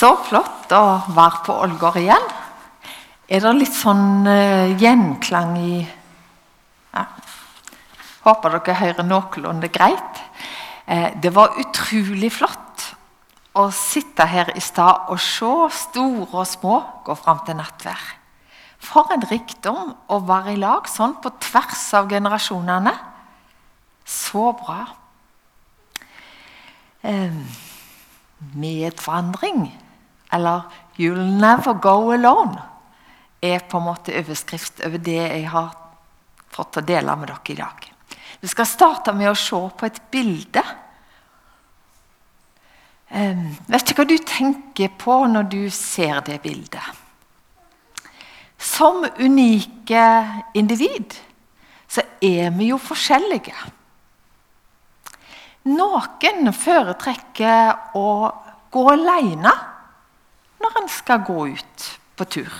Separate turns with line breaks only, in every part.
Så flott å være på Ålgård igjen. Er det litt sånn uh, gjenklang i ja. Håper dere hører noenlunde greit. Eh, det var utrolig flott å sitte her i stad og se store og små gå fram til nattvær. For en rikdom å være i lag sånn på tvers av generasjonene. Så bra. Eh, medvandring, eller 'You'll never go alone', er på en måte overskrift over det jeg har fått å dele med dere i dag. Vi skal starte med å se på et bilde. Um, vet ikke hva du tenker på når du ser det bildet. Som unike individ så er vi jo forskjellige. Noen foretrekker å gå alene når en skal gå ut på tur.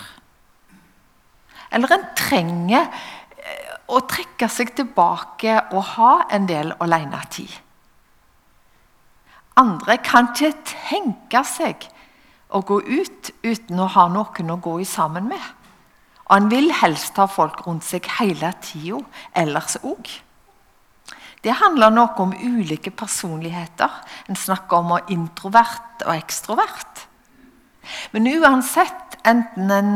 Eller en trenger eh, å trekke seg tilbake og ha en del alenetid. Andre kan ikke tenke seg å gå ut uten å ha noen å gå i sammen med. Og han vil helst ha folk rundt seg hele tida ellers òg. Det handler noe om ulike personligheter. En snakker om introvert og ekstrovert. Men uansett, enten en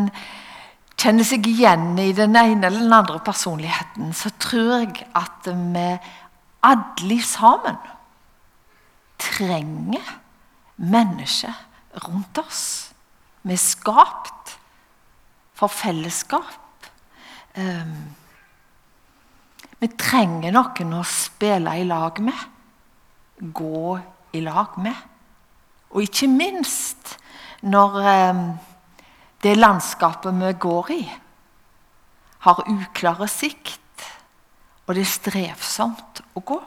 kjenner seg igjen i den ene eller den andre personligheten, så tror jeg at vi alle sammen trenger mennesker rundt oss. Vi er skapt for fellesskap. Um, vi trenger noen å spille i lag med, gå i lag med. Og ikke minst når um, det landskapet vi går i, har uklare sikt, og det er strevsomt å gå.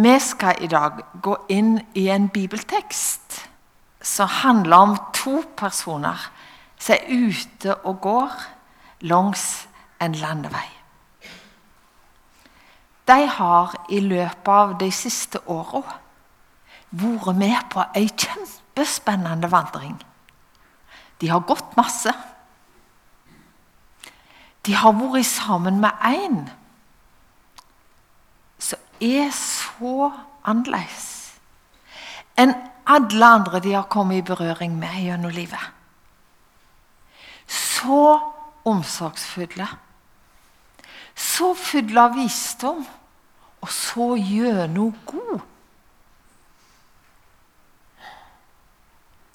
Vi skal i dag gå inn i en bibeltekst som handler om to personer som er ute og går langs en landevei. De har i løpet av de siste åra vært med på ei kjempespennende vandring. De har gått masse. De har vært sammen med én som er så annerledes enn alle andre de har kommet i berøring med gjennom livet. Så omsorgsfulle. Så fulle av visdom, og så gjennom god.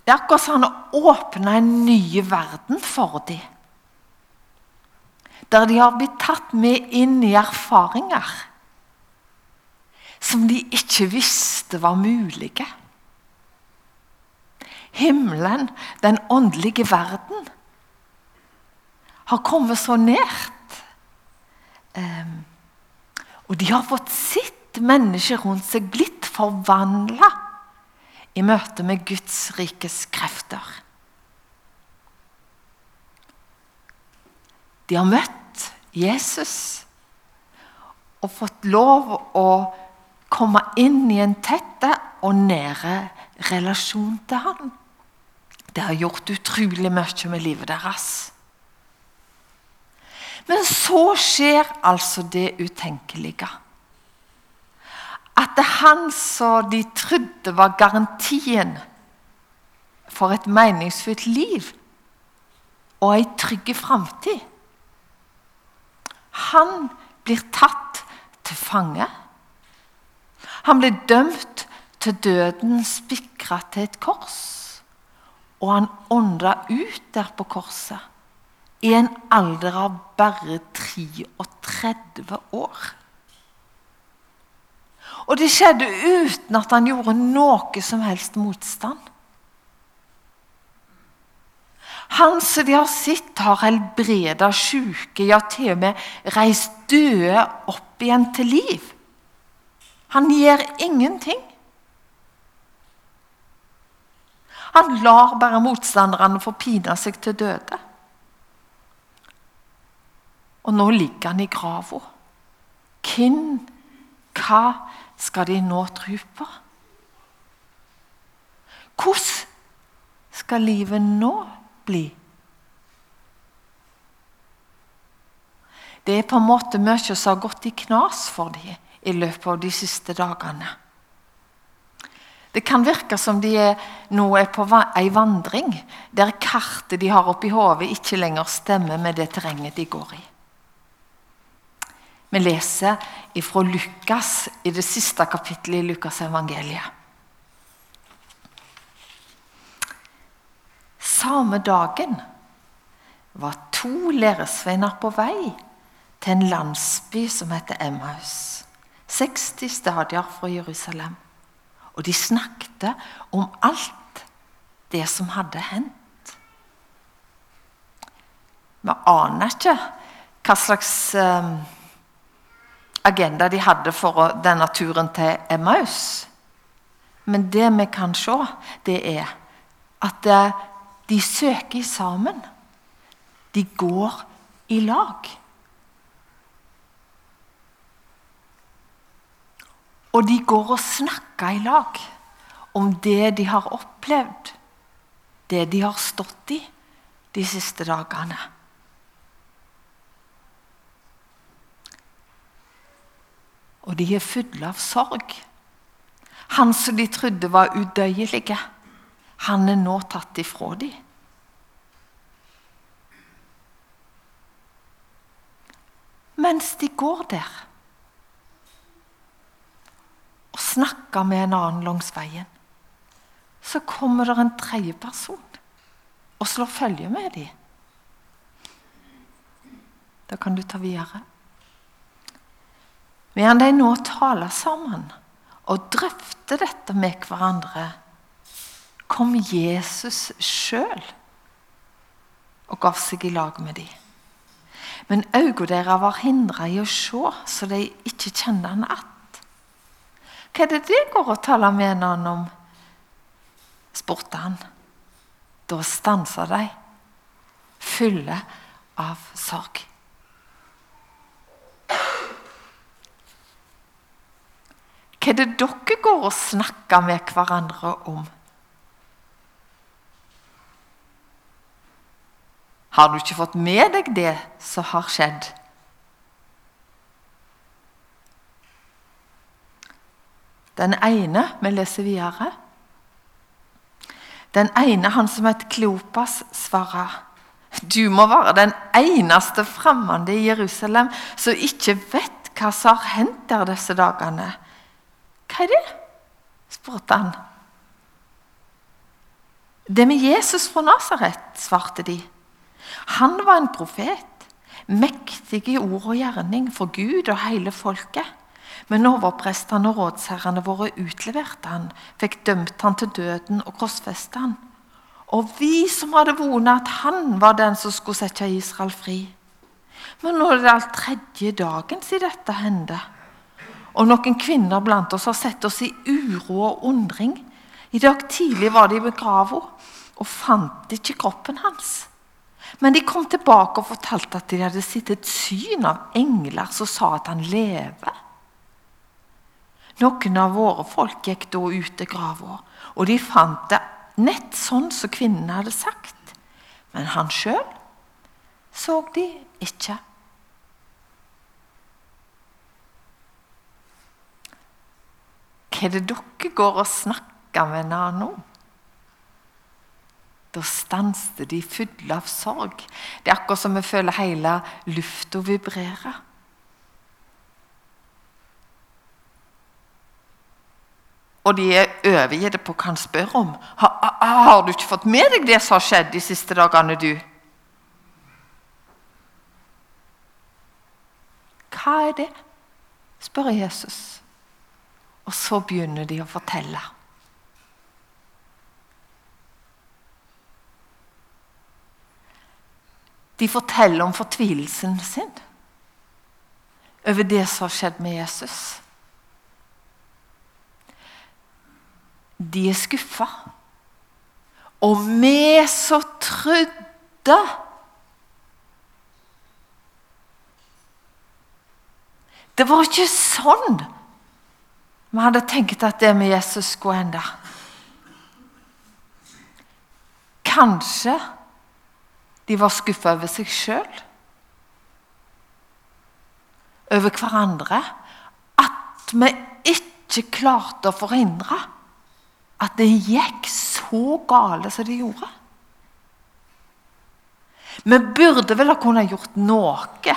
Det er akkurat som han åpna en ny verden for dem. Der de har blitt tatt med inn i erfaringer som de ikke visste var mulige. Himmelen, den åndelige verden, har kommet så nært. Um, og de har fått sitt menneske rundt seg blitt forvandla i møte med Guds rikes krefter. De har møtt Jesus og fått lov å komme inn i en tette og nære relasjon til ham. Det har gjort utrolig mye med livet deres. Men så skjer altså det utenkelige at det han som de trodde var garantien for et meningsfylt liv og ei trygg framtid Han blir tatt til fange. Han blir dømt til døden spikra til et kors. Og han ånda ut der på korset i en alder av bare 33 år. Og det skjedde uten at han gjorde noe som helst motstand. Han som de har sett, har helbreda syke, ja, til og med reist døde opp igjen til liv. Han gjør ingenting. Han lar bare motstanderne få seg til døde. Og nå ligger han i grava. Hvem, hva skal de nå tro på? Hvordan skal livet nå bli? Det er på en måte mye som har gått i knas for dem i løpet av de siste dagene. Det kan virke som de er, nå er på ei vandring der kartet de har oppi hodet, ikke lenger stemmer med det terrenget de går i. Vi leser fra Lukas i det siste kapittelet i Lukas evangeliet. Samme dagen var to læresveiner på vei til en landsby som heter Emmaus. 60 stadier fra Jerusalem. Og de snakket om alt det som hadde hendt. Vi aner ikke hva slags eh, agenda de hadde for denne turen til Emmaus. Men det vi kan se, det er at eh, de søker sammen. De går i lag. Og de går og snakker i lag om det de har opplevd, det de har stått i de siste dagene. Og de er fulle av sorg. Han som de trodde var udøyelige, han er nå tatt ifra dem. Mens de går der og snakker med en annen langs veien, så kommer det en tredje person og slår følge med dem. Da kan du ta videre. Medan de nå taler sammen og drøfter dette med hverandre, kom Jesus sjøl og gav seg i lag med dem. Men øynene deres var hindra i å se, så de ikke kjente han att. Hva er det det går å tale med han om? spurte han. Da stansa de, fulle av sorg. Hva er det dere går og snakker med hverandre om? Har du ikke fått med deg det som har skjedd? Den ene Vi leser videre. Den ene, han som het Kleopas, svarer Du må være den eneste fremmede i Jerusalem som ikke vet hva som har hendt der disse dagene. Hva er det? spurte han. Det med Jesus fra Nasaret, svarte de. Han var en profet, mektig i ord og gjerning for Gud og hele folket. Men overprestene og rådsherrene våre utleverte han, fikk dømt han til døden og korsfestet han. Og vi som hadde vonet at han var den som skulle sette Israel fri. Men nå er det alt tredje dagen siden dette hendte. Og noen kvinner blant oss har sett oss i uro og undring. I dag tidlig var de ved grava og fant ikke kroppen hans. Men de kom tilbake og fortalte at de hadde sett et syn av engler som sa at han lever. Noen av våre folk gikk da ut til grava, og de fant det nett sånn som kvinnen hadde sagt. Men han sjøl så de ikke. Er det dere går og snakker med hverandre om? Da stanser de fulle av sorg. Det er akkurat som vi føler hele lufta vibrere. og de er overgitt på hva han spør om. Har, har, du ikke fått med deg det som har skjedd de siste dagene, du? Hva er det? spør Jesus. Og så begynner de å fortelle. De forteller om fortvilelsen sin over det som har skjedd med Jesus. de er skuffa. Og vi som trodde Det var ikke sånn vi hadde tenkt at det med Jesus skulle ende. kanskje de var skuffa over seg sjøl, over hverandre, at vi ikke klarte å forhindre at det gikk så gale som det gjorde. Vi burde vel ha kunnet gjort noe.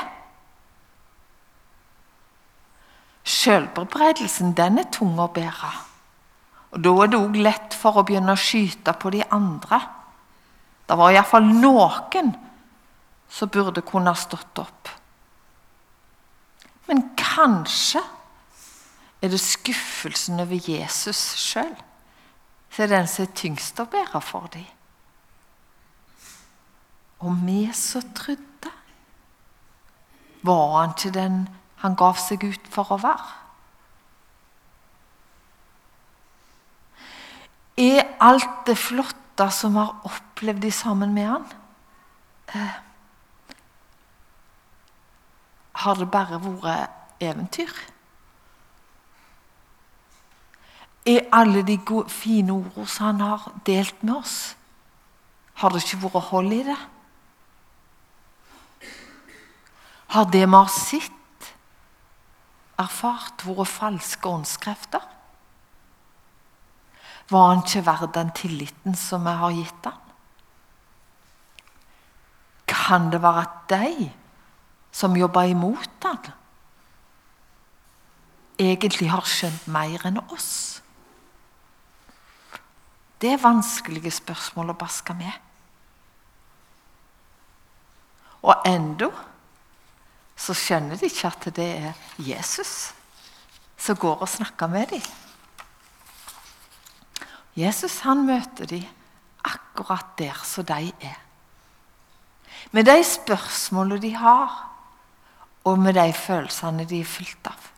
Sjølbebreidelsen den er tung å bære. Og Da er det òg lett for å begynne å skyte på de andre. Det var iallfall noen som burde kunne ha stått opp. Men kanskje er det skuffelsen over Jesus sjøl som er den som er tyngst å bære for dem. Og vi som trodde, var han ikke den han gav seg ut for å være? Er alt det flotte som vi har opplevd sammen med han, eh, har det bare vært eventyr? Er alle de gode, fine ordene som han har delt med oss, har det ikke vært hold i det? Har det vi har sett, erfart, vært falske åndskrefter? Var han ikke verdt den tilliten som vi har gitt han? Kan det være at de som jobber imot han, egentlig har skjønt mer enn oss? Det er vanskelige spørsmål å baske med. Og enda så skjønner de ikke at det er Jesus som går og snakker med dem. Jesus han møter dem akkurat der som de er. Med de spørsmålene de har, og med de følelsene de er fylt av.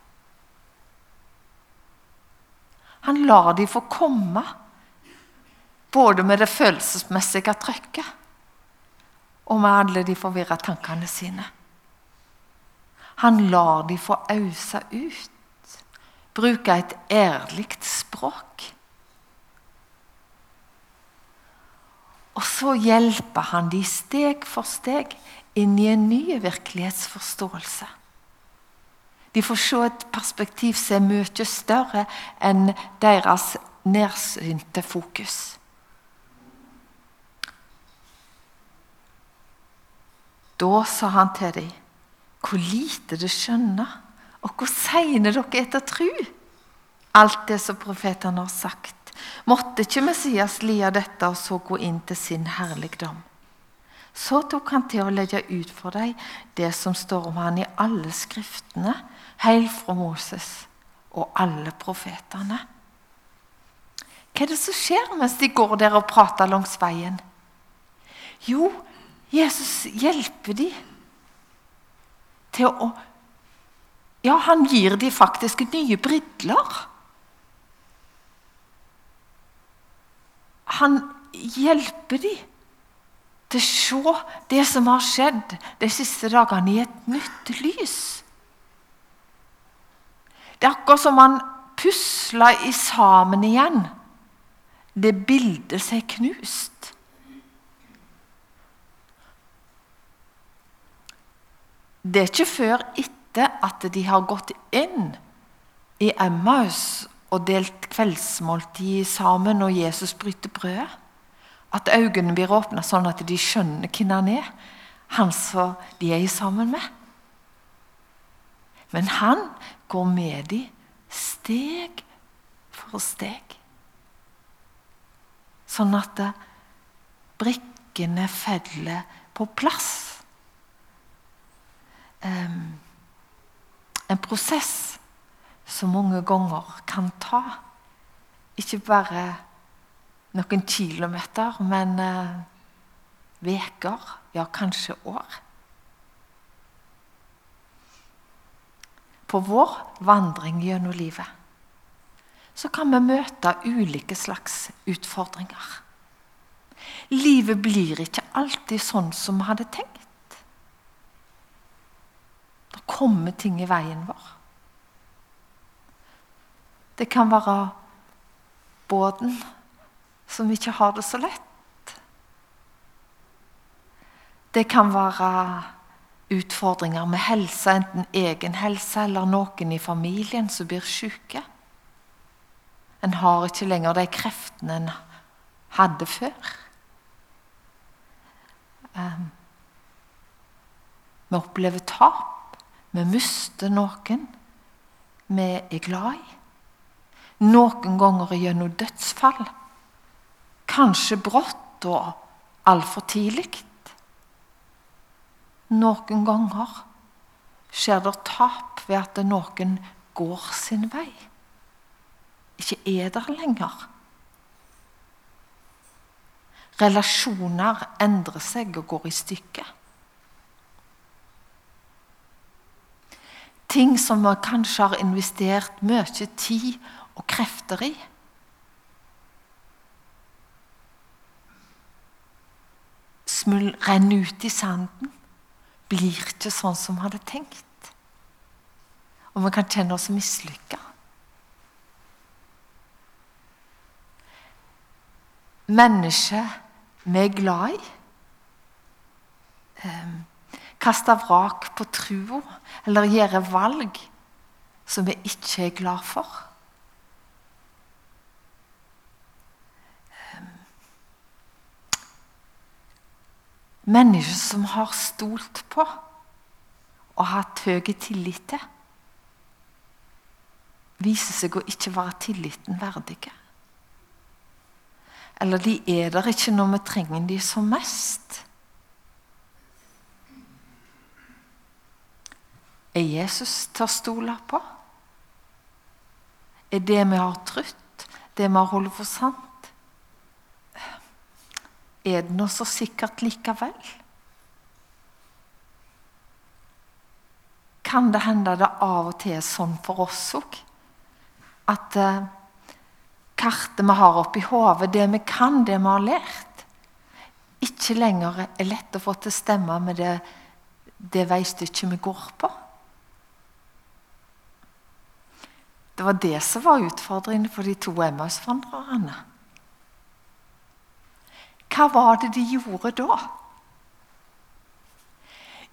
Han lar dem få komme, både med det følelsesmessige trøkket og med alle de forvirra tankene sine. Han lar de få ause ut, bruke et ærlig språk. Og så hjelper han de steg for steg inn i en ny virkelighetsforståelse. De får se et perspektiv som er mye større enn deres nedsynte fokus. Da sa han til dem, hvor lite det skjønner, og hvor seine dere er å tro alt det som profetene har sagt. Måtte ikke Messias lia dette og så gå inn til sin herligdom? Så tok han til å legge ut for dem det som står om han i alle skriftene, helt fra Moses og alle profetene. Hva er det som skjer mens de går der og prater langs veien? Jo, Jesus hjelper dem til å Ja, han gir dem faktisk nye briller. Han hjelper dem til å se det som har skjedd de siste dagene, i et nytt lys. Det er akkurat som han pusler sammen igjen det bildet som er knust. Det er ikke før etter at de har gått inn i Emmaus og delt kveldsmåltid sammen, og Jesus bryter brødet, at øynene blir åpna sånn at de skjønner hvem han er, han som de er sammen med. Men han går med dem steg for steg. Sånn at brikkene feller på plass en prosess som mange ganger kan ta ikke bare noen kilometer, men uker, uh, ja, kanskje år. På vår vandring gjennom livet så kan vi møte ulike slags utfordringer. Livet blir ikke alltid sånn som vi hadde tenkt. Det kommer ting i veien vår. Det kan være båten som ikke har det så lett. Det kan være utfordringer med helse, enten egen helse eller noen i familien som blir syke. En har ikke lenger de kreftene en hadde før. Um, vi opplever tap. Vi mister noen vi er glad i. Noen ganger gjennom dødsfall. Kanskje brått og altfor tidlig. Noen ganger skjer det tap ved at noen går sin vei. Ikke er der lenger. Relasjoner endrer seg og går i stykker. Ting som vi kanskje har investert mye tid og krefter i. Smul renner ut i sanden. Blir ikke sånn som vi hadde tenkt. Og vi kan kjenne oss mislykka. Mennesker vi er glad i. Kaste vrak på trua eller gjøre valg som vi ikke er glad for. Mennesker som har stolt på og hatt høy tillit til, viser seg å ikke være tilliten verdige. Eller de er der ikke når vi trenger de som mest. Er Jesus til å stole på? Er det vi har trodd, det vi har holdt for sant? Er det nå så sikkert likevel? Kan det hende det av og til er sånn for oss òg? At eh, kartet vi har oppi hodet, det vi kan, det vi har lært, ikke lenger er lett å få til å stemme med det, det veistykket vi går på? Det var det som var utfordringen for de to Emmaus-vandrerne. Hva var det de gjorde da?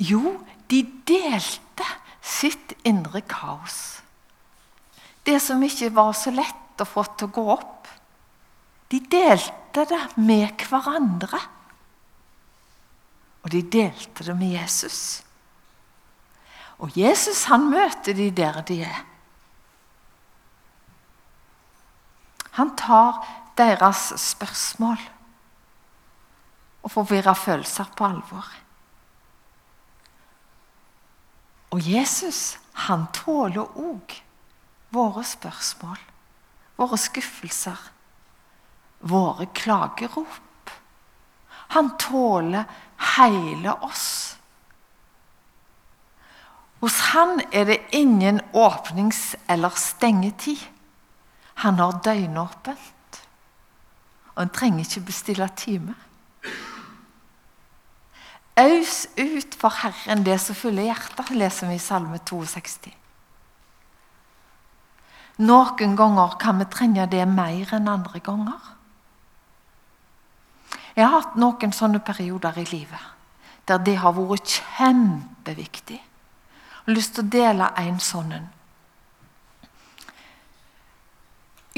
Jo, de delte sitt indre kaos. Det som ikke var så lett å få til å gå opp. De delte det med hverandre. Og de delte det med Jesus. Og Jesus han møter de der de er. Han tar deres spørsmål og forvirra følelser på alvor. Og Jesus han tåler òg våre spørsmål, våre skuffelser, våre klagerop. Han tåler hele oss. Hos han er det ingen åpnings- eller stengetid. Han har døgnåpent. Og en trenger ikke bestille time. Aus ut for Herren det som fyller hjertet, leser vi i Salme 62. Noen ganger kan vi trenge det mer enn andre ganger. Jeg har hatt noen sånne perioder i livet der det har vært kjempeviktig. Jeg har lyst til å dele en sånn en.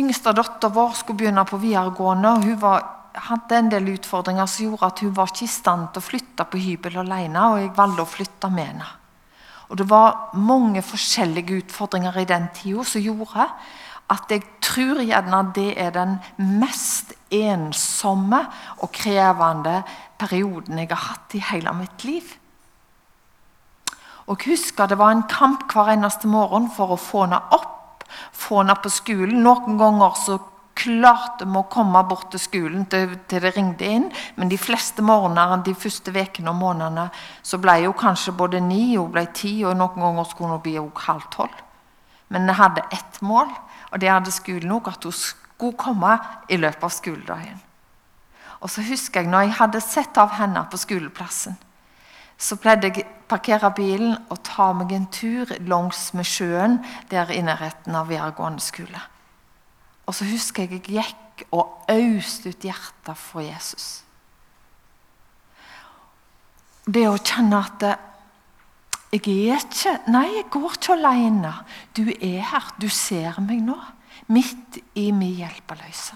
Yngste datter vår skulle begynne på videregående. og Hun var, hadde en del utfordringer som gjorde at hun var ikke i stand til å flytte på hybel alene. og Jeg valgte å flytte med henne. Og Det var mange forskjellige utfordringer i den tida som gjorde at jeg tror gjerne det er den mest ensomme og krevende perioden jeg har hatt i hele mitt liv. Og jeg husker Det var en kamp hver eneste morgen for å få henne opp få henne på skolen. Noen ganger så klarte vi å komme bort til skolen til, til, det ringte inn. Men de fleste morgener de første ukene og månedene så ble hun kanskje både ni og ble ti, og noen ganger skulle hun bli halv tolv. Men vi hadde ett mål, og det hadde skolen òg, at hun skulle komme i løpet av skoledagen. Og så husker jeg når jeg hadde sett av henne på skoleplassen, så pleide jeg å parkere bilen og ta meg en tur langs med sjøen der i nærheten av videregående skole. Og så husker jeg jeg gikk og øste ut hjertet for Jesus. det å kjenne at jeg er ikke Nei, jeg går ikke alene. Du er her. Du ser meg nå. Midt i min hjelpeløse.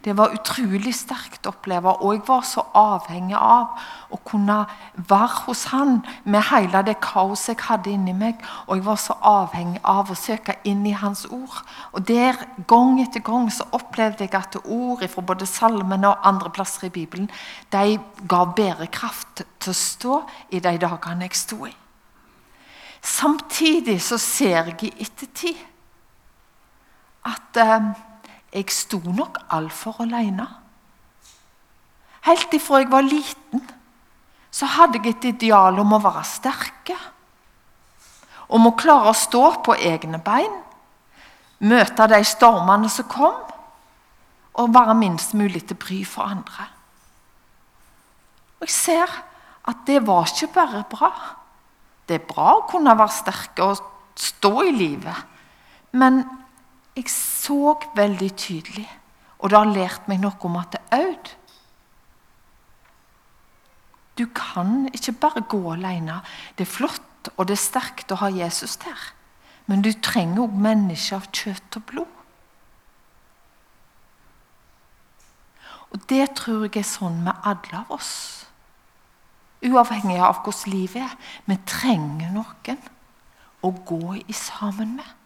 Det var utrolig sterkt å oppleve, og jeg var så avhengig av å kunne være hos han med hele det kaoset jeg hadde inni meg. Og jeg var så avhengig av å søke inn i hans ord. Og der, Gang etter gang så opplevde jeg at ord fra både salmene og andre plasser i Bibelen de ga bedre kraft til å stå i de dagene jeg sto i. Samtidig så ser jeg i ettertid at eh, jeg sto nok altfor alene. Helt ifra jeg var liten, så hadde jeg et ideal om å være sterke. Om å klare å stå på egne bein, møte de stormene som kom, og være minst mulig til bry for andre. Og Jeg ser at det var ikke bare bra. Det er bra å kunne være sterke og stå i livet, men jeg så veldig tydelig, og det har lært meg noe om at det Aud Du kan ikke bare gå alene. Det er flott og det er sterkt å ha Jesus der, men du trenger òg mennesker av kjøtt og blod. Og Det tror jeg er sånn med alle av oss. Uavhengig av hvordan livet er. Vi trenger noen å gå i sammen med.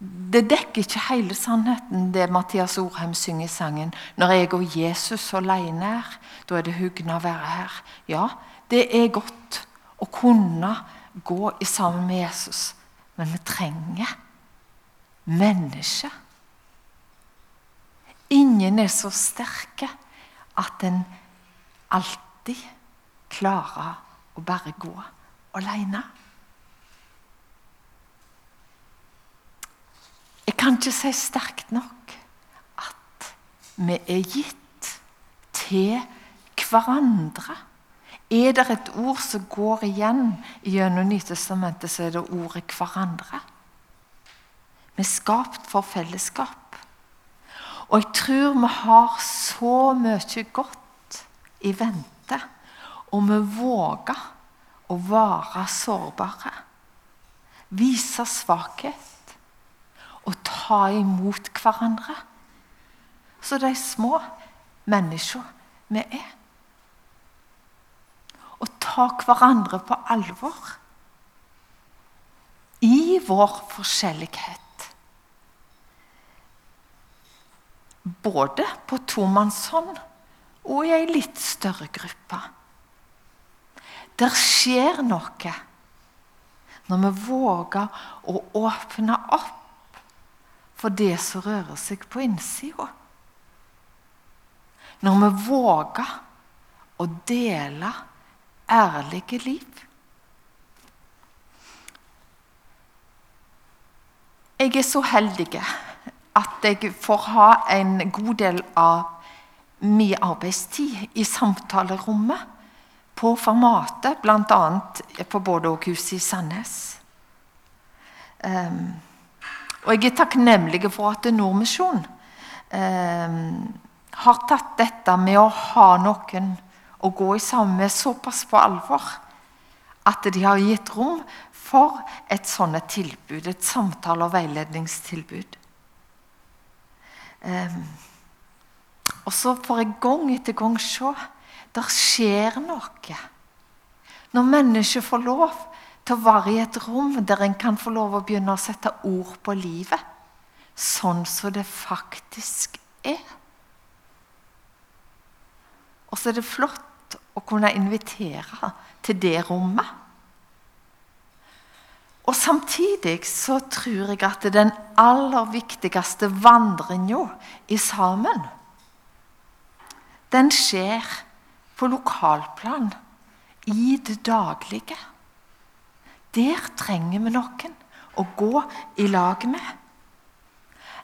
Det dekker ikke hele sannheten, det Mathias Orheim synger i sangen. Når jeg og Jesus alene er, da er det hugna å være her. Ja, det er godt å kunne gå i sammen med Jesus, men vi trenger mennesker. Ingen er så sterke at en alltid klarer å bare gå alene. Jeg kan ikke si sterkt nok at vi er gitt til hverandre. Er det et ord som går igjen gjennom Nytestamentet, så er det ordet 'hverandre'. Vi er skapt for fellesskap. Og jeg tror vi har så mye godt i vente om vi våger å være sårbare. Vise svakhet å ta imot hverandre. Så de små mennesker vi er. Å ta hverandre på alvor i vår forskjellighet. Både på tomannshånd og i ei litt større gruppe. Der skjer noe når vi våger å åpne opp for det som rører seg på innsida. Når vi våger å dele ærlige liv. Jeg er så heldig at jeg får ha en god del av min arbeidstid i samtalerommet på Formatet, bl.a. på både Bårdåghuset i Sandnes. Um, og jeg er takknemlig for at Nordmisjon eh, har tatt dette med å ha noen å gå i sammen med såpass på alvor at de har gitt rom for et sånt tilbud, et samtale- og veiledningstilbud. Eh, og så får jeg gang etter gang se der skjer noe. Når mennesker får lov til å være i et rom der en kan få lov å begynne å sette ord på livet. Sånn som det faktisk er. Og så er det flott å kunne invitere til det rommet. Og Samtidig så tror jeg at den aller viktigste vandringa i sammen, den skjer på lokalplan, i det daglige. Der trenger vi noen å gå i lag med.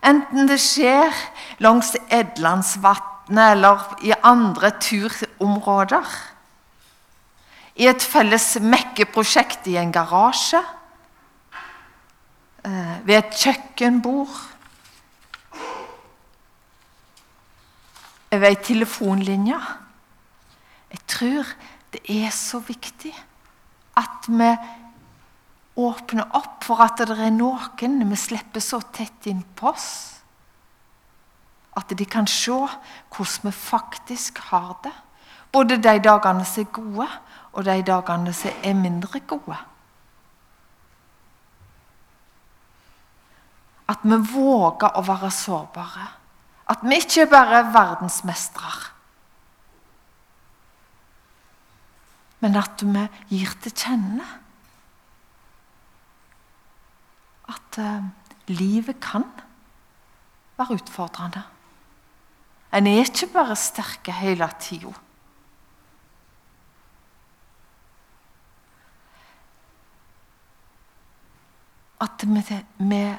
Enten det skjer langs Edlandsvatnet eller i andre turområder. I et felles mekkeprosjekt i en garasje. Eh, ved et kjøkkenbord. Ved ei telefonlinje. Jeg tror det er så viktig at vi åpner opp for at det er noen vi slipper så tett innpå oss. At de kan se hvordan vi faktisk har det. Både de dagene som er gode, og de dagene som er mindre gode. At vi våger å være sårbare. At vi ikke bare er verdensmestere. Men at vi gir til kjenne at uh, livet kan være utfordrende. En er ikke bare sterke hele tida. At vi, vi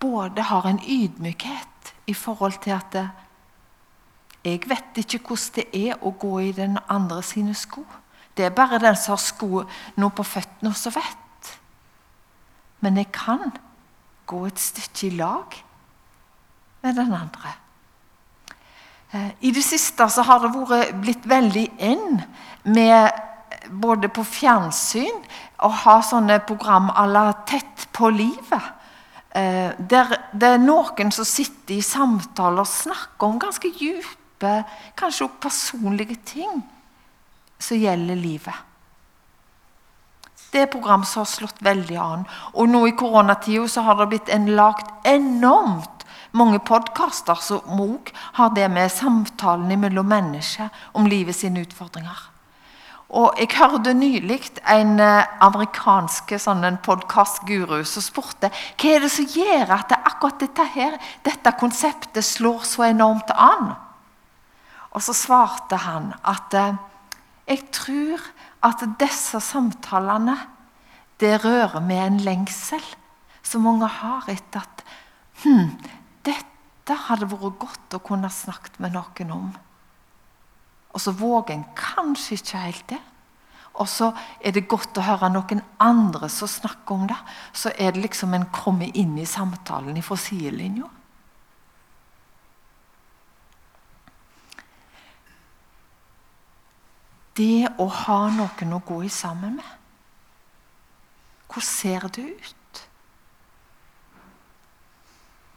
både har en ydmykhet i forhold til at det, jeg vet ikke hvordan det er å gå i den andre sine sko. Det er bare den som har sko nå på føttene, som vet. Men jeg kan gå et stykke i lag med den andre. Eh, I det siste så har det vært blitt veldig inn med både på fjernsyn å ha sånne program à la Tett på livet. Eh, der det er noen som sitter i samtaler og snakker om ganske dype, kanskje også personlige ting som gjelder livet. Det er program som har slått veldig an. Og nå i koronatida har det blitt en lagt enormt mange podkaster som òg har det med samtalen mellom mennesker om livet sine utfordringer. Og Jeg hørte nylig en eh, amerikansk sånn, podkastguru som spurte hva er det som gjør at det akkurat dette, her, dette konseptet slår så enormt an. Og Så svarte han at eh, jeg tror at disse samtalene det rører med en lengsel som mange har etter at hm, dette hadde vært godt å kunne snakket med noen om. Og så våger en kanskje ikke helt det. Og så er det godt å høre noen andre som snakker om det. Så er det liksom en kommer inn i samtalen fra sidelinja. Det å ha noen å gå i sammen med. Hvordan ser det ut?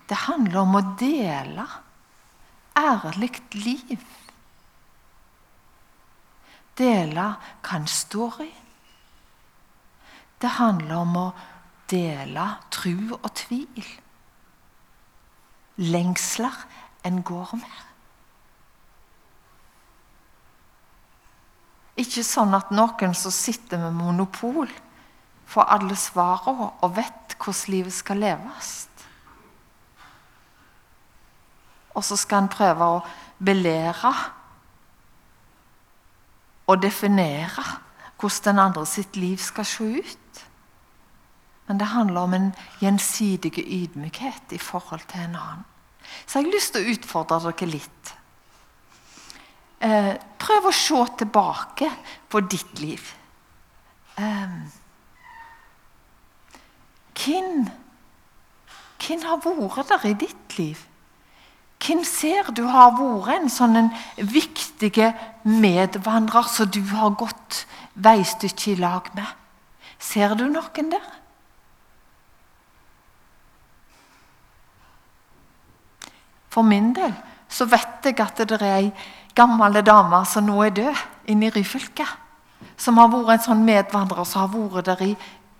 Det handler om å dele ærlig liv dele hva en står i. Det handler om å dele tru og tvil. Lengsler en går med. Ikke sånn at noen som sitter med monopol, får alle svarene og vet hvordan livet skal leves. Og så skal en prøve å belære og definere hvordan den andre sitt liv skal se ut. Men det handler om en gjensidig ydmykhet i forhold til en annen. Så jeg har lyst til å utfordre dere litt. Eh, prøv å se tilbake på ditt liv. Eh, hvem, hvem har vært der i ditt liv? Hvem ser du har vært en sånn en viktig medvandrer som du har gått veistykke i lag med? Ser du noen der? For min del så vet jeg at det er ei gammel dame som nå er død, inne i Ryfylke. Som har vært en sånn medvandrer som har vært der i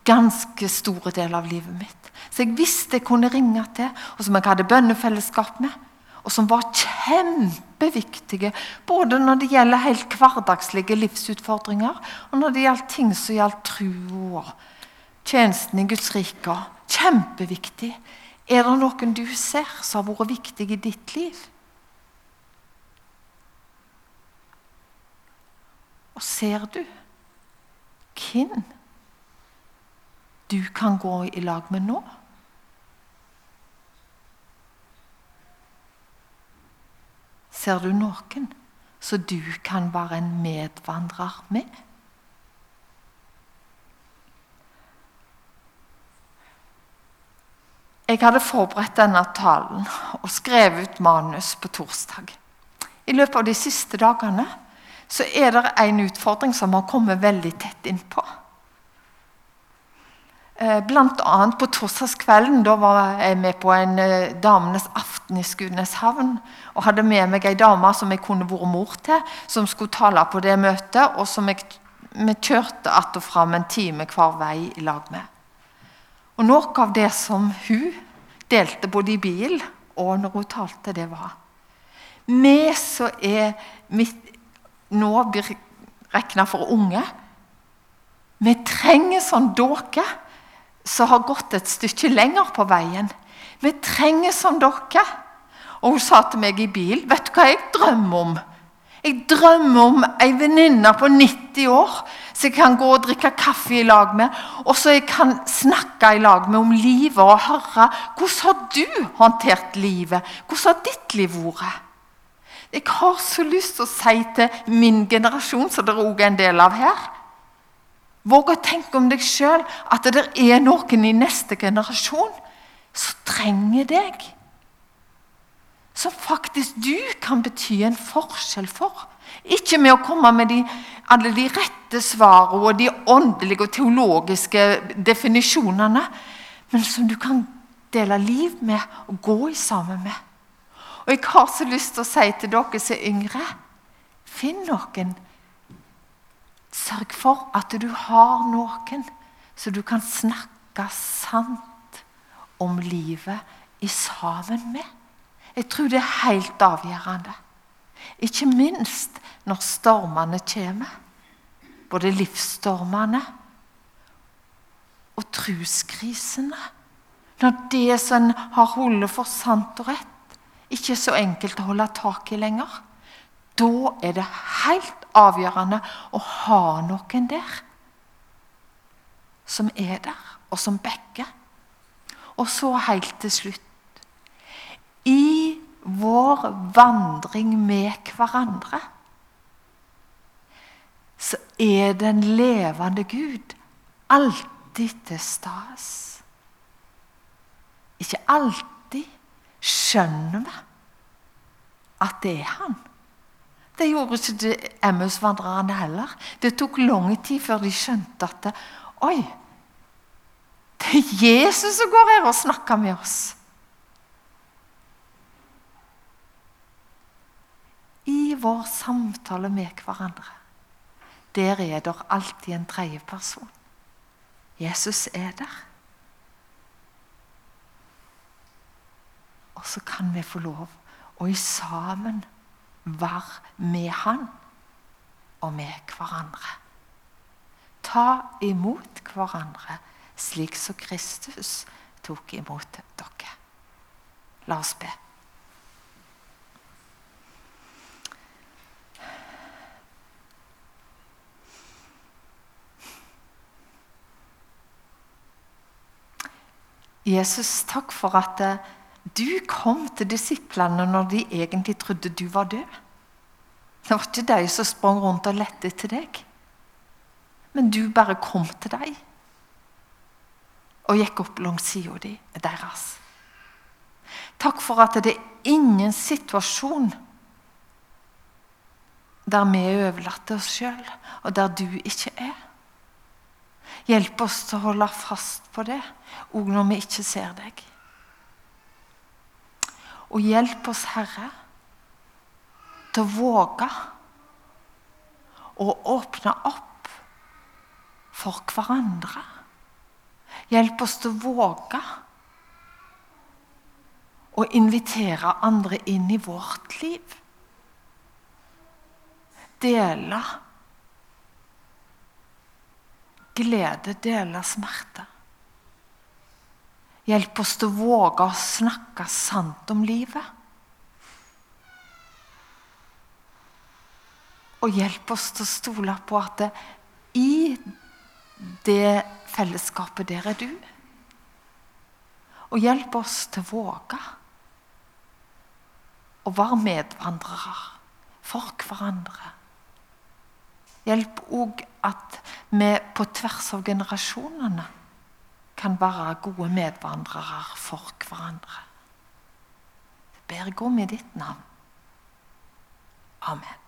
ganske store deler av livet mitt. Så jeg visste jeg kunne ringe til, og som jeg hadde bønnefellesskap med og som var kjempeviktige både når det gjelder helt hverdagslige livsutfordringer, og når det gjaldt ting som gjaldt og tjenesten i Guds rike. Kjempeviktig. Er det noen du ser som har vært viktig i ditt liv? Og ser du hvem du kan gå i lag med nå? Ser du noen så du kan være en medvandrer med? Jeg hadde forberedt denne talen og skrevet ut manus på torsdag. I løpet av de siste dagene så er det en utfordring som har kommet veldig tett innpå. Bl.a. blant annet på torsdagskvelden da var jeg med på en eh, damenes aften i Skudeneshavn. Og hadde med meg ei dame som jeg kunne vært mor til, som skulle tale på det møtet. Og som jeg, vi kjørte att og fram en time hver vei i lag med. Og Noe av det som hun delte både i bil og når hun talte, det var Vi som er midt, nå blir regna for unge, vi trenger sånn dere som har gått et stykke lenger på veien. Vi trenger sånn dere. Og hun sa til meg i bil Vet du hva jeg drømmer om? Jeg drømmer om ei venninne på 90 år som jeg kan gå og drikke kaffe i lag med, og så jeg kan snakke i lag med om livet og høre hvordan har du håndtert livet? Hvordan har ditt liv vært? Jeg har så lyst til å si til min generasjon, som dere òg er en del av her Våg å tenke om deg sjøl at det er noen i neste generasjon som trenger deg. Som faktisk du kan bety en forskjell for. Ikke med å komme med de, alle de rette svarene og de åndelige og teologiske definisjonene, men som du kan dele liv med og gå i sammen med. Og Jeg har så lyst til å si til dere som er yngre Finn noen Sørg for at du har noen så du kan snakke sant om livet i sammen med. Jeg tror det er helt avgjørende. Ikke minst når stormene kommer. Både livsstormene og truskrisene. Når det som har holdt for sant og rett, ikke så enkelt å holde tak i lenger. Da er det helt avgjørende å ha noen der som er der, og som backer. Og så helt til slutt I vår vandring med hverandre så er den levende Gud alltid til stas. Ikke alltid skjønner vi at det er Han. Det gjorde ikke Emmaus-vandrerne heller. Det tok lang tid før de skjønte at det, Oi! Det er Jesus som går her og snakker med oss. I vår samtale med hverandre, der er det alltid en tredje person. Jesus er der. Og så kan vi få lov å i sammen være med Han og med hverandre. Ta imot hverandre slik som Kristus tok imot dere. La oss be. Jesus, takk for at du kom til disiplene når de egentlig trodde du var død. Det var ikke de som sprang rundt og lette etter deg. Men du bare kom til dem og gikk opp langs sida deres. Takk for at det er ingen situasjon der vi er overlatt til oss sjøl, og der du ikke er. Hjelp oss til å holde fast på det, òg når vi ikke ser deg. Og hjelp oss, Herre, til å våge å åpne opp for hverandre. Hjelp oss til å våge å invitere andre inn i vårt liv. Dele glede, dele smerte. Hjelp oss til å våge å snakke sant om livet. Og hjelp oss til å stole på at det, i det fellesskapet der er du. Og hjelp oss til å våge å være medvandrere for hverandre. Hjelp òg at vi på tvers av generasjonene kan være gode medvandrere for hverandre. Jeg ber gå med ditt navn. Amen.